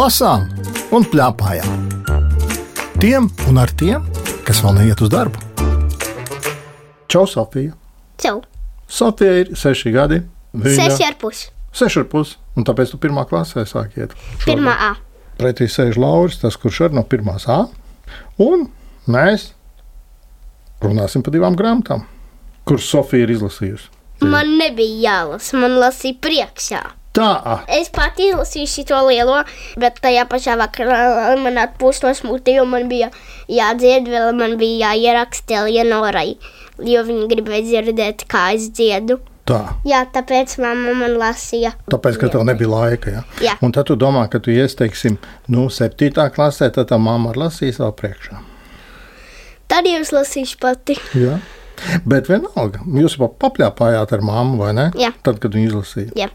lasām un plēpājām. Tiem un ar tiem, kas vēl neiet uz darbu. Čau, Sofija! Čau! Sofija ir seši gadi. Seši ar pusi. Seši ar pusi, un tāpēc tu pirmā klasē sāki iet. Pirmā A. Pretī sēž Lauris, tas kurš ir no pirmās A. Un mēs runāsim par divām grāmatām, kuras Sofija ir izlasījusi. Man nebija jālasa, man lasīja priekšā. Tā, Es pati izlasīju šo lielo, bet tajā pašā vakarā man atpūst no smūtija, un man bija jādzied, vēl man bija jāieraksta Lienorai, jo viņi gribēja dzirdēt, kā es dziedu. tā. Jā, tāpēc mamma man lasīja. Tāpēc, ka tev nebija laika. Ja? Jā. Un tad tu domā, ka tu iesteiksim, nu, septītā klasē, tad tā mamma lasīs vēl priekšā. Tad jau es lasīšu pati. Jā. Bet vienalga, jūs papļāpājāt ar mammu, vai ne? Jā. Tad, kad viņa izlasīja. Jā.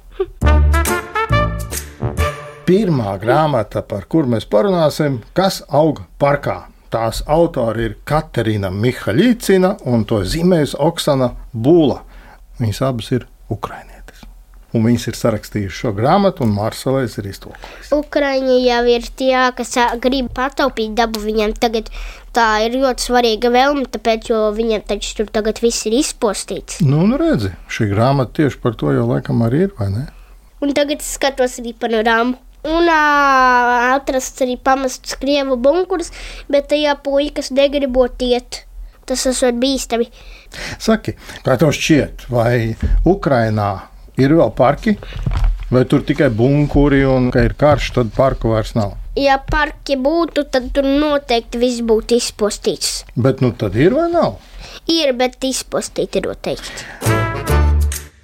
Pirmā grāmata, par kuru mēs parunāsim, kas aug parkā. Tās autori ir Katerina Mihaļīcina un to zīmējusi Oksana Būla. Viņas abas ir ukrainietes. Un viņas ir sarakstījušas šo grāmatu, un Marselēs ir iztulkojis. Ukraiņi jau ir tie, kas grib pataupīt dabu. Viņiem tagad tā ir ļoti svarīga vēlme, tāpēc, jo viņiem taču tur tagad viss ir izpostīts. Nu, nu redzi, šī grāmata tieši par to jau laikam arī ir, vai ne? Un tagad skatos arī panorāmu. Un ā, atrasts arī pamests krievu bunkurs, bet tajā puikas negribot iet. Tas esot bīstami. Saki, kā tev šķiet, vai Ukrainā ir vēl parki, vai tur tikai bunkuri un ka ir karš, tad parku vairs nav? Ja parki būtu, tad tur noteikti viss būtu izpostīts. Bet nu tad ir vai nav? Ir, bet izpostīti noteikti.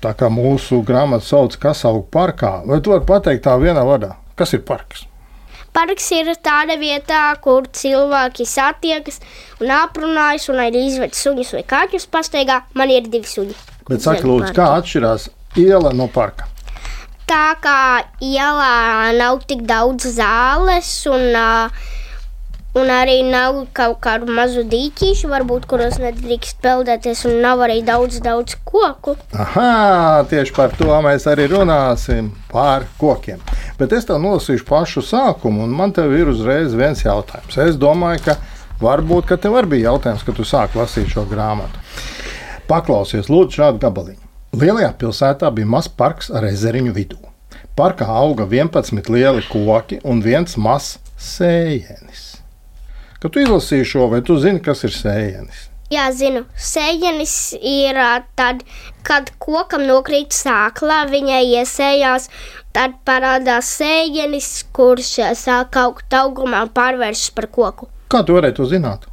Tā kā mūsu grāmata sauc, kas aug parkā, vai tu vari pateikt tā vienā vārdā, kas ir parks? Parks ir tāda vieta, kur cilvēki satiekas un aprunājas, un arī izved suņus vai kaķus pastaigā. Man ir divi suņi. Bet saki, Zem lūdzu, kā atšķirās iela no parka? Tā kā ielā nav tik daudz zāles, un, un arī nav kaut kādu mazu dīķīšu, varbūt, kuros nedrīkst peldēties, un nav arī daudz, daudz koku. Aha, tieši par to mēs arī runāsim. Par kokiem. Bet es tev nolasīšu pašu sākumu, un man te ir uzreiz viens jautājums. Es domāju, ka varbūt ka tev arī bija jautājums, kad tu sāki lasīt šo grāmatu. Paklausies, lūdzu, šādu gabaliņu. Lielajā pilsētā bija mazs parks ar ezeriņu vidū. Parkā auga 11 lieli koki un viens mazs sējienis. Kad tu izlasīji šo, vai tu zini, kas ir sējienis? Jā, zinu, sēņķis ir tad, kad kokam nokrīt sāklā, viņai iesējās, tad parādās sēņķis, kurš ā, sāk augt augumā un pārvēršas par koku. Kā tu varēji to zināt?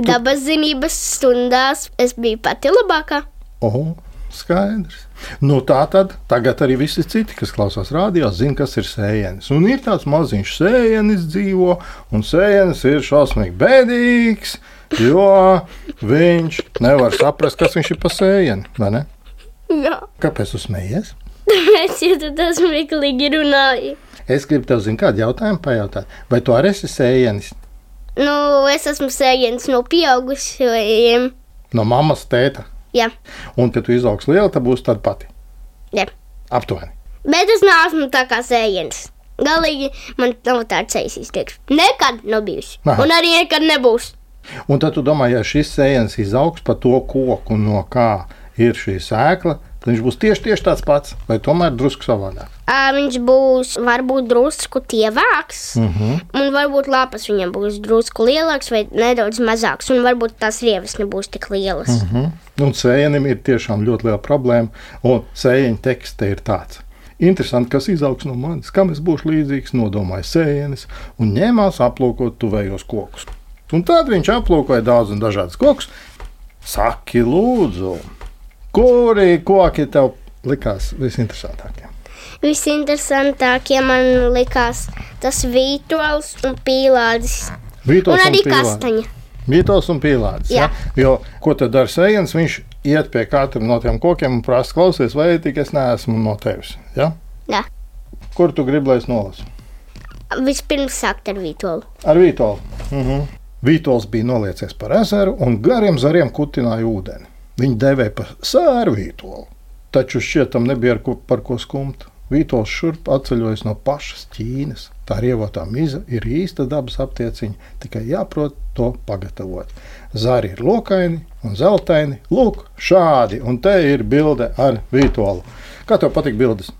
Dabas zinības stundās es biju pati labākā. O, skaidrs. Nu, tā tad tagad arī visi citi, kas klausās rādio, zina, kas ir sējienis. Un ir tāds maziņš sējienis dzīvo, un sējienis ir šausmīgi bēdīgs, jo viņš nevar saprast, kas viņš ir pa? Jā, Kāpēc tu smējies? Es jau tad smieklīgi runāju. Es gribu tev zināt, kādu jautājumu pajautāt. Vai tu arī esi sējienis Nu, es esmu sēņķis no pieaugušajiem. no mammas tēta? Jā, Un, kad tu izaugs liela, tad būs tāda pati. jā. Aptuveni. Bet es neesmu tā kā sēņķis. Galīgi man nav tāds sejas izteiksme. Nekad nav bijusi. Aha. Un arī nekad nebūs. Un tad tu domā, ja šis sējienis izaugs pa to koku, no kā ir šī sēkla, viņš būs tieši, tieši tāds pats, vai tomēr drusku savādāk. Viņš būs varbūt drusku tievāks, Uh -huh. un varbūt lapas viņam būs drusku lielāks vai nedaudz mazāks, un varbūt tās riepas nebūs tik lielas. Uh -huh. Un sējienim ir tiešām ļoti liela problēma, un sējieņa tekste ir tāds. Interesanti, kas izaugs no manis, kam es būšu līdzīgs, nodomāja sējienis un ņēmās aplūkot tuvējos kokus. Un tad viņš aplūkoja daudz un dažādus kokus. Saki, lūdzu, kuri koki tev likās visinteresantākie? Visinteresantākie man likās tas vītols un pīlādis. Vītols Un arī pīlādi. kastaņa. Vītols un pīlādes. Ja? Jo, ko tad dara sējiens? Viņš iet pie katra no tiem kokiem un prasa, klausies, vai tik es neesmu no tevis. Ja? Jā. Kur tu gribi, lai es nolasu? Vispirms sākt ar vītolu. Ar Vītolu. -huh. Vītols bija noliecies par ezeru un gariem zariem kutināja ūdeni. Viņu devēja par sēru vītolu. Taču šķietam nebija ko, par ko skumt. Vītols šurp atceļojas no pašas Ķīnas. Tā rievotā miza ir īsta dabas aptieciņa, tikai jāprot to pagatavot. Zari ir lokaini un zeltaini. Lūk, šādi, un te ir bilde ar Vītolu. Kā tev patīk bildes?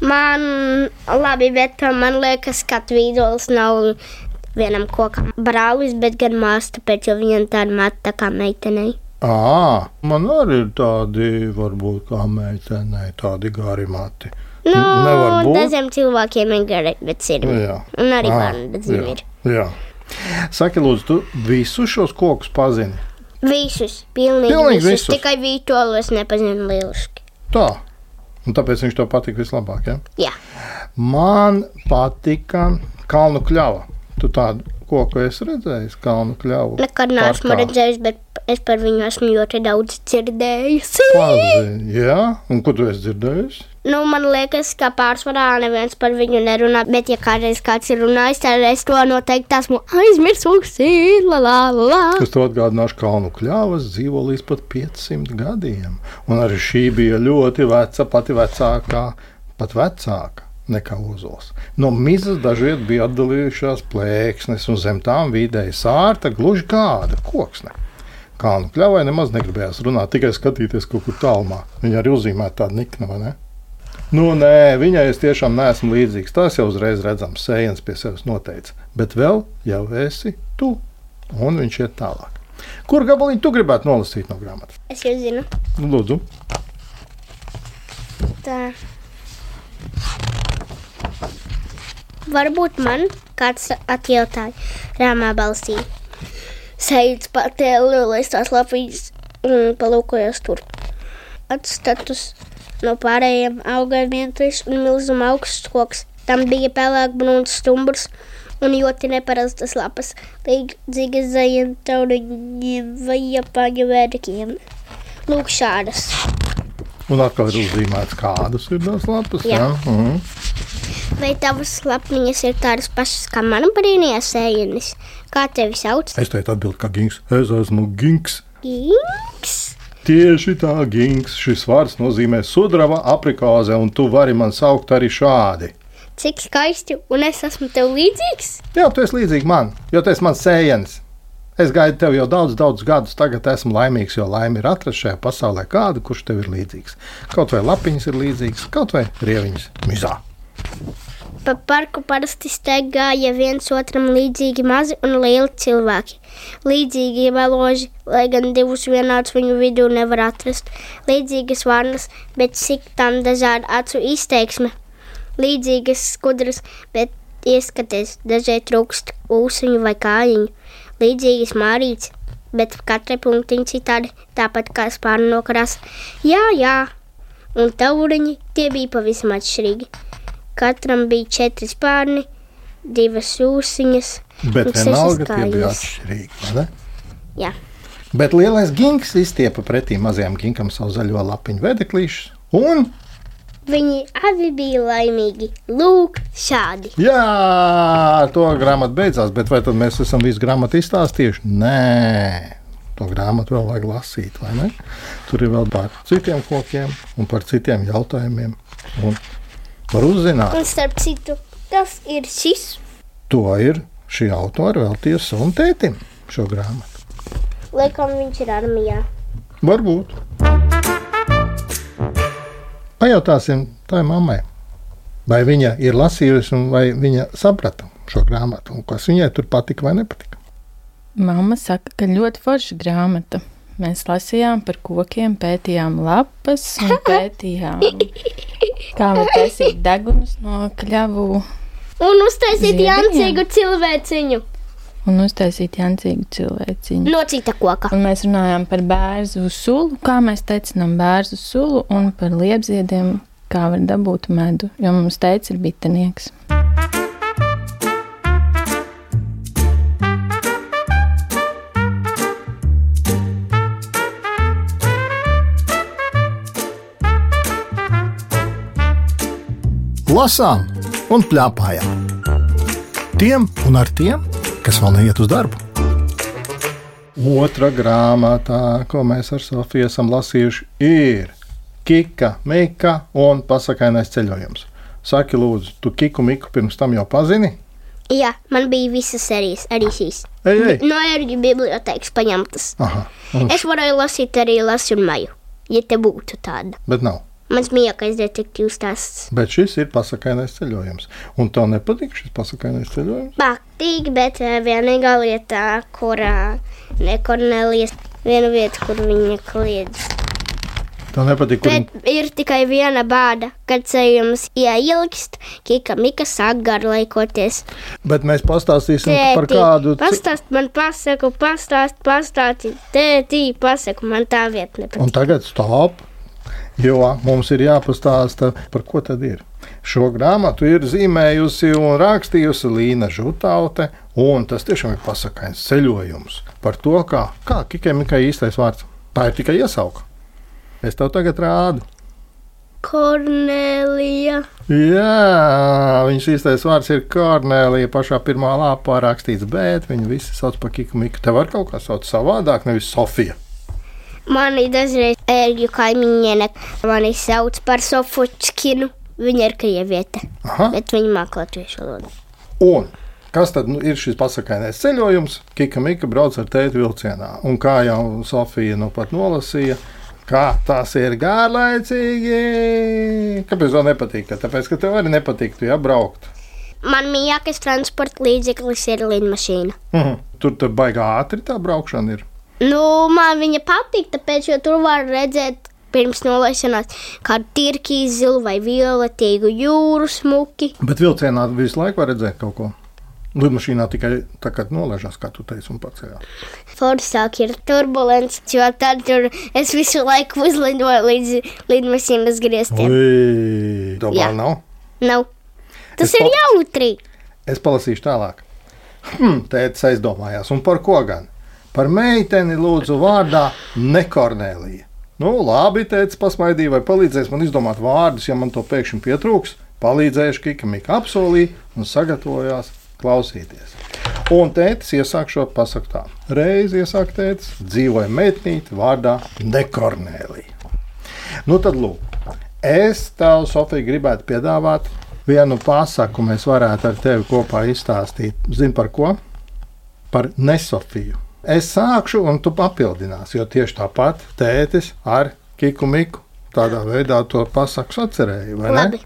Man labi, bet man liekas, ka vīdols nav vienam kokam brālis, bet gan māsa, tāpēc, jo viņam tāda mata tā kā meitenei. Ā, man arī ir tādi, varbūt kā meitenei, tādi gari mati. Nu, būt. dažiem cilvēkiem ir gari, bet ir. Jā. Un arī jā, ir. Jā. Saki, lūdzu, tu visus šos kokus pazini? Visus, pilnīgi, Pilnīgi visus. visus. Tikai vītolu es nepazinu lieliski. Tā. Un tāpēc viņš tev patīk vislabāk. Ja? Jā, Man patika kalnu kļava. Tu tādu koku esi redzējis, kalnu kļavu. nekad neesmu redzējis, bet es par viņu esmu ļoti daudz dzirdējis. Pazini, jā, un ko tu esi dzirdējis? Nu, man liekas, ka pārsvarā neviens par viņu nerunā, bet, ja kādreiz kāds ir runājis, tad es to noteikti esmu aizmirsusi. La, la, la. Es to atgādināšu, ka kalnu kļavas dzīvo līdz pat 500 gadiem. Un arī šī bija ļoti veca, pati vecākā, pat vecāka nekā uzols. No mizas dažviet bija atdalījušās plēksnes, un zem tām vidēji sārta gluži kāda koksne. Kalnu kļavai nemaz negribējās runāt, tikai skatīties kaut kur tālumā. Viņa arī uzzīmēta tāda nikna, vai ne? Nu, nē, viņai es tiešām neesmu līdzīgs. Tas jau uzreiz redzams, sējiens pie sevis noteica. Bet vēl jau esi tu, un viņš iet tālāk. Kur gabaliņu tu gribētu nolasīt no grāmatas? Es jau zinu. Nu, Lūdzu, Tā. Varbūt man kāds atjautāja rāmā balsī. Sēdz patēlu, lai tās lapiņas un palūkojas tur. Atstatus no pārējiem augiem un milzuma augsts koks. Tam bija pelēk brūns stumbrs un ļoti neparastas lapas, līdzīgas zaļiem tauriņiem vai japāņu vērkiem. Lūk šādas. un atkal ir uzzīmēts, kādas ir tās lapas. Jā. Jā. Mhm. Vai tavas lapniņas ir tādas pašas kā mana brīnījā sēnes? Kā tevi sauc? Es teicu, atbildēju, ka gings. Es esmu gings. Ginks. Tieši tā, gings. Šis vārds nozīmē sudraba aprikāze, un tu vari man saukt arī šādi. Cik skaisti, un es esmu tev līdzīgs? Jā, tu esi līdzīgs man, jo tu esi mans sējens. Es gaidu tevi jau daudz, daudz gadus. Tagad esmu laimīgs, jo laime ir atrast šajā pasaulē kādu, kurš tev ir līdzīgs. Kaut vai lapiņas ir līdzīgas, kaut vai rieviņas mizā. Pa parku parasti staigāja viens otram līdzīgi mazi un lieli cilvēki. Līdzīgi meloži, lai gan divus vienādus viņu vidū nevar atrast. Līdzīgas varnas, bet cik tam dažāda acu izteiksme. Līdzīgas skudras, bet ieskaties, dažai trūkst ūsuņu vai kājiņu. Līdzīgas mārītes, bet katrai punktiņa citādi, tāpat kā spārnu no krāsa. Jā, jā, un tauriņi tie bija pavisam atšķirīgi. Katram bija četri spārni, divas ūsuņas. Bet vienalga tie bija atšķirīgi. Jā, Bet lielais gings izstiepa pretī mazajam ginkam savu zaļo lapiņu vedeklīšu. Un, viņi abi bija laimīgi. Lūk, šādi. jā, ar to grāmata beidzās, bet vai tad mēs esam visu grāmatu izstāstījuši? Nē, to grāmatu vēl vajag lasīt, vai ne? Tur ir vēl par citiem kokiem un par citiem jautājumiem. Un var uzzināt, Un starp citu, tas ir šis. to ir šī autora veltījusi savam tētim šo grāmatu. Laikam viņš ir armijā. Varbūt. Pajautāsim tai mammai, vai viņa ir lasījusi un vai viņa saprata šo grāmatu, un kas viņai tur patika vai nepatika. Mamma saka, ka ļoti forša grāmata. Mēs lasījām par kokiem, pētījām lapas un pētījām, kā var taisīt degunus no kļavu Un uztaisīt Ziedeņiem? jancīgu cilvēciņu un uztaisīt jancīgu cilvēciņu. no cita koka. Un mēs runājām par bērnu sulu, kā mēs teicinām bērnu sulu, un par liepziediem, kā var dabūt medu. Jo mums teica, ir bitinieks. Lasām un plēpājām. Tiem un ar tiem, kas vēl neiet uz darbu. Otra grāmatā, ko mēs ar Sofiju esam lasījuši, ir Kika, Mika un Pasakainais ceļojums. Saki, lūdzu, tu Kiku Miku pirms tam jau pazini? Jā, man bija visas sērijas, arī šīs. No ērģu bibliotekas paņemtas. Aha, un, Es varēju lasīt arī lasu un maju, ja te būtu tāda. bet nav. Mans mīļākais detektīvs stāsts. Bet šis ir pasakainais ceļojums. Un tev nepatīk šis pasakainais ceļojums? Patīk, bet eh, vienīgā lietā, kurā nekornelijas, viena vieta, kur viņa kliedz. Tev nepatīk, kur Bet ir tikai viena bāda, kad ceļojums ieilgst, kika Mika sāk garlaikoties. Bet mēs pastāstīsim par kādu. pastāst man pasaku, pastāst, pastāsti, tētī, pasaku, man tā vieta nepatīk. Un tagad stop. Jo mums ir jāpastāsta, par ko tad ir. Šo grāmatu ir zīmējusi un rakstījusi Līna Žutaute, un tas tiešām ir pasakāns ceļojums par to, kā, kā Kikēmikai īstais vārds. Tā ir tikai iesauka. Es tev tagad rādu. Kornelija. Jā, viņas īstais vārds ir Kornelija. Pašā pirmā lapā rakstīts, bet viņi visi sauc par Kikēmiku. Tev var kaut kā sauc savādāk, nevis Sofija. Mani dažreiz ērģu kaimiņiene mani sauc par Sofočkinu. Viņa ir krieviete, Aha. bet viņa māk latviešu valodu. Un kas tad nu, ir šis pasakānais ceļojums? Kika Mika brauc ar tēti vilcienā. Un kā jau Sofija nu pat nolasīja, kā tas ir gārlaicīgi. Kāpēc tev nepatīk? Tāpēc, ka tev arī nepatīk, ja braukt. Man mīļākais transporta līdzeklis ir lidmašīna. Mhm. Tur tur baigā ātri tā braukšana ir. Nu, man viņa patīk, tāpēc, jo tur var redzēt pirms nolaišanās kādu tirkīzu, zilu vai violetīgu jūru smuki. Bet vilcienā visu laiku var redzēt kaut ko. Lidmašīnā tikai tā kā nolaižās, kā tu teici, un paceļā. Forsāk ir turbulence, jo tad tur es visu laiku uzlidoju līdz lidmašīnas grieztiem. Tā vēl nav. Nav. Tas Es ir jautri. Es palasīšu tālāk. Hm, Tētis aizdomājās, un par ko gan? Par meiteni lūdzu vārdā Nekornēlija. Nu, labi, tētis pasmaidīja, vai palīdzēs man izdomāt vārdus, ja man to pēkšņi pietrūks. Palīdzējuši Kika Mika apsolīja un sagatavojās klausīties. Un tētis iesāk šo pasaku tā. Reiz iesāk tētis, dzīvoja meitnīte vārdā Nekornēlija. Nu tad, lūk, es tev, Sofija, gribētu piedāvāt vienu pasaku, mēs varētu ar tevi kopā izstāstīt. Zini par ko? Par Nesofiju. Es sākšu, un tu papildināsi, jo tieši tāpat tētis ar Kiku Miku tādā veidā to pasaku? Labi.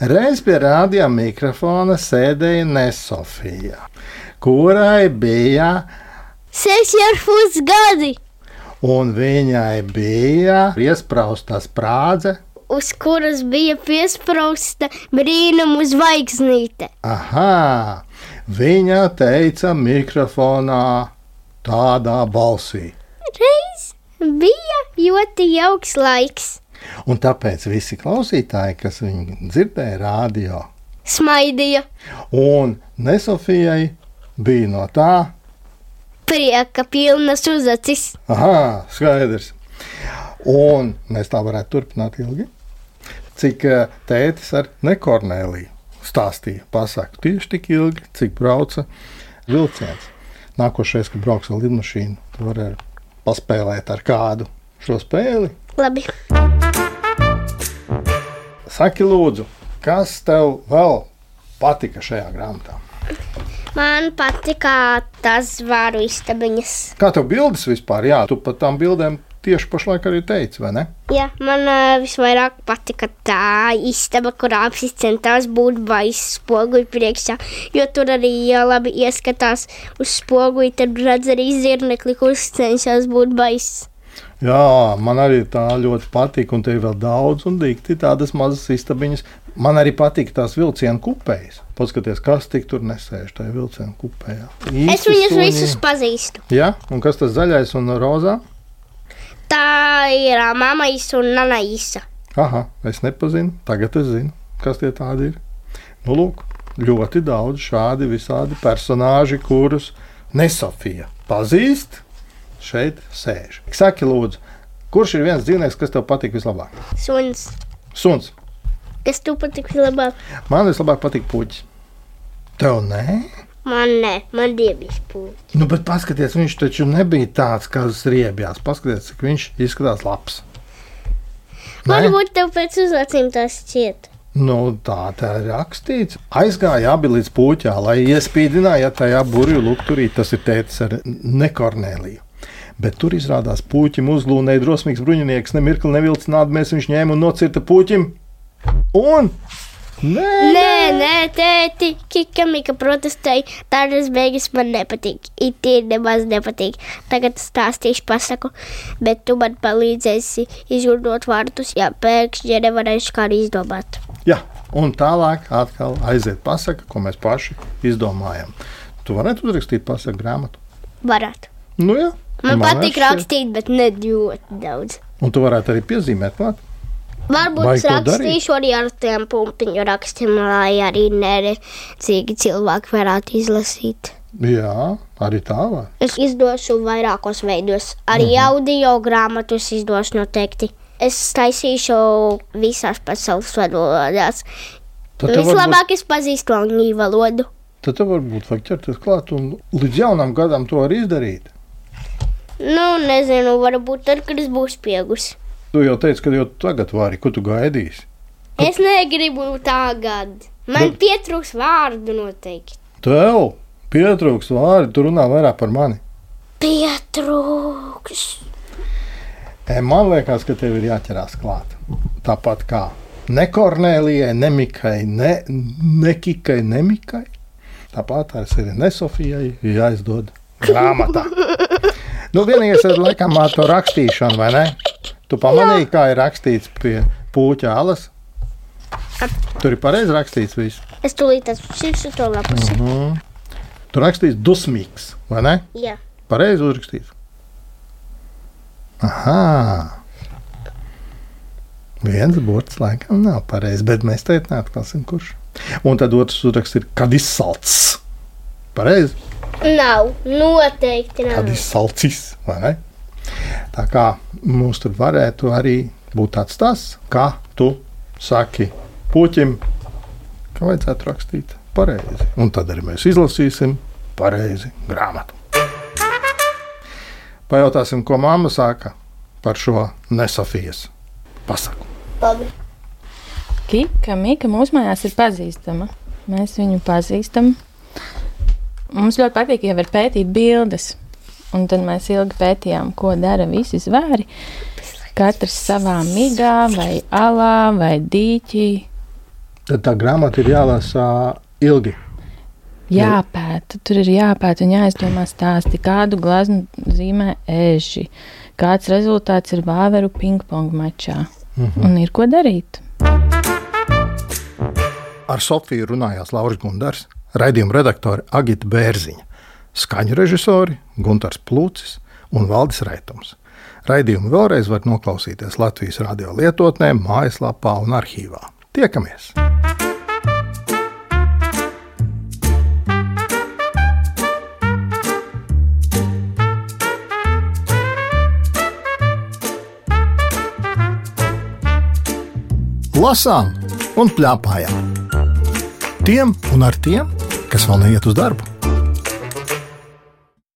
Reiz pie rādio mikrofona sēdēja Nesofija, kurai bija Seši ar pus gadi, un viņai bija iesprausta sprādze. uz kuras bija piesprāsta brīnumu zvaigznīte. Aha, viņa teica mikrofonā tādā balsī. Reiz bija ļoti jauks laiks. Un tāpēc visi klausītāji, kas viņu dzirdēja, rādio, Smaidīja, un Nesofijai bija no tā, prieka pilnas uzacis. ah, skaidrs. Un mēs tā varētu turpināt ilgi. Cik eh, tētis ar nekornēliju stāstīja, pasaka tieši tik ilgi, cik brauca vilciens. Nākošais, kad brauks ar lidmašīnu, tu vari paspēlēt ar kādu šo spēli. Labi, Saki, lūdzu, kas tev vēl patika šajā grāmatā? man patika tas varu istabiņas. Kā tev bildes vispār? Jā, tu par tām bildēm tieši pašlaik arī teici, vai ne? Jā, man uh, visvairāk patika tā istaba, kur apsis centās būt baisa spoguļu priekšā. Jo tur arī jā, labi ieskatās uz spoguļu, tad redz arī zirnekli, kurš cenšas būt baisa. Jā, man arī tā ļoti patīk, un te ir vēl daudz un dikti tādas mazas istabiņas. Man arī patīk tās vilcienu kupējas. Paskaties, kas tik tur nesēž tajā vilcienu kupējā. Es Īsti viņus suņi. visus pazīstu. Jā, un kas tas zaļais un rozā? Tā ir ā, mama īsa un nana īsa. Aha, es nepazinu, tagad es zinu, kas tie tādi ir. Nu, lūk, ļoti daudz šādi visādi personāļi, kurus Nesofija pazīst, šeit sēž. Saki, lūdzu, kurš ir viens dzīvnieks, kas tev patīk vislabāk? Suns, Suns. kas tu patīk labāk? Man vislabāk patīk puķis. Tev nē? Man nē, man dievīs pūļi. Nu, bet paskatieties, viņš taču nebija tāds, kā uz riebjās. Paskatieties, cik viņš izskatās labs. Nē? Varbūt tev pēc uzvācīm tas šķiet. Nu, tā tā ir rakstīts. Aizgāja abi līdz puķā, lai iespīdināja tajā burbuļu lukturī. Tas ir teicis ar nekornēliju. Bet tur izrādās puķim uzlūnēja drosmīgs bruņinieks, nemirkli nevilcināt, mēs viņš ņēma un nocirta puķim. Un Nē, Nē, nē, tēti, Kika Mika protestēja. Tādas beigas man nepatīk. It ir nemaz nepatīk. Tagad stāstīšu pasaku, bet tu man palīdzēsi izjūtot vārtus, ja pēkšņi ja nevarēšu kā arī izdomāt. Jā, un tālāk atkal aiziet pasaka, ko mēs paši izdomājam. Tu varētu uzrakstīt pasaku grāmatu. Varētu. Nu, jā, Man patīk šķiet. rakstīt, bet ne ļoti daudz. Un tu varētu arī piezīmēt klāt. Varbūt rakstīšu arī ar tiem punktiņu rakstiem, lai arī neredzīgi cilvēki varētu izlasīt. Jā, arī tā var. Es izdošu vairākos veidos. Arī Mhm. audio grāmatas izdošu noteikti. Es taisīšu visās pasaules valodās. Tev varbūt, Vislabāk es pazīstu angļu valodu. tad tev varbūt vajag ķerties klāt un līdz jaunam gadam to arī izdarīt. Nu, nezinu, varbūt tad, kad es būšu pieaugusi. Tu jau teici, ka jau tagad vari, ko tu gaidīsi. Es negribu tagad. Man Bet- pietrūks vārdu noteikti. Tev pietrūks vārdi, tu runā vairāk par mani. Pietrūks. E, Man liekas, ka tev ir jāķerās klāt. Tāpat kā ne Kornelijai, ne Mikai, ne, ne Kikai, ne Mikai. Tāpat arī ne Sofijai jāizdod grāmatā. Nu, vienīgais ir laikam ar to rakstīšanu, vai ne? Tu pamanīji, kā ir rakstīts pie puķa alas. Tur ir pareizi rakstīts viss. Es tūlīt atšķiršu to lapusi. Mm. Tur rakstīts dusmīgs, vai ne? Jā. Pareizi uzrakstīts. Aha. Viens burts laikam nav pareizs, bet mēs te neatklāsim, kurš. Un tad otrs uzraksts ir, kad izsalcis. Pareizi, Nav. Noteikti nav. kad izsalcis, vai ne? Tā kā mums tur varētu arī būt tāds tas, kā tu saki puķim, ka vajadzētu rakstīt pareizi. Un tad arī mēs izlasīsim pareizi grāmatu. Pajautāsim, ko mamma saka par šo nesafijas pasaku. Labi. Kika, Mika mūsu mājās ir pazīstama. Mēs viņu pazīstam. Mums ļoti patīk jau ir pētīt bildes. Un tad mēs ilgi pētījām, ko dara visi zvēri. Katrs savā migā, vai alā, vai dīķī. Tad tā grāmata ir jālasa ilgi. Jāpēta, tur ir jāpēta un jāizdomā stāsti, kādu glazūru zīmē eži, kāds rezultāts ir vāveru pingpong mačā. Mhm. Un ir ko darīt. Ar Sofiju runājās Lauris Gundars, raidījuma redaktore Agita Bērziņa, skaņu režisori Gunārs Plūcis un Valdis Raitums. Raidījumu vēlreiz var noklausīties Latvijas radio lietotnē, mājaslapā un arhīvā. Tiekamies! Lasām un plēpājām. Tiem un ar tiem, kas vēl neiet uz darbu.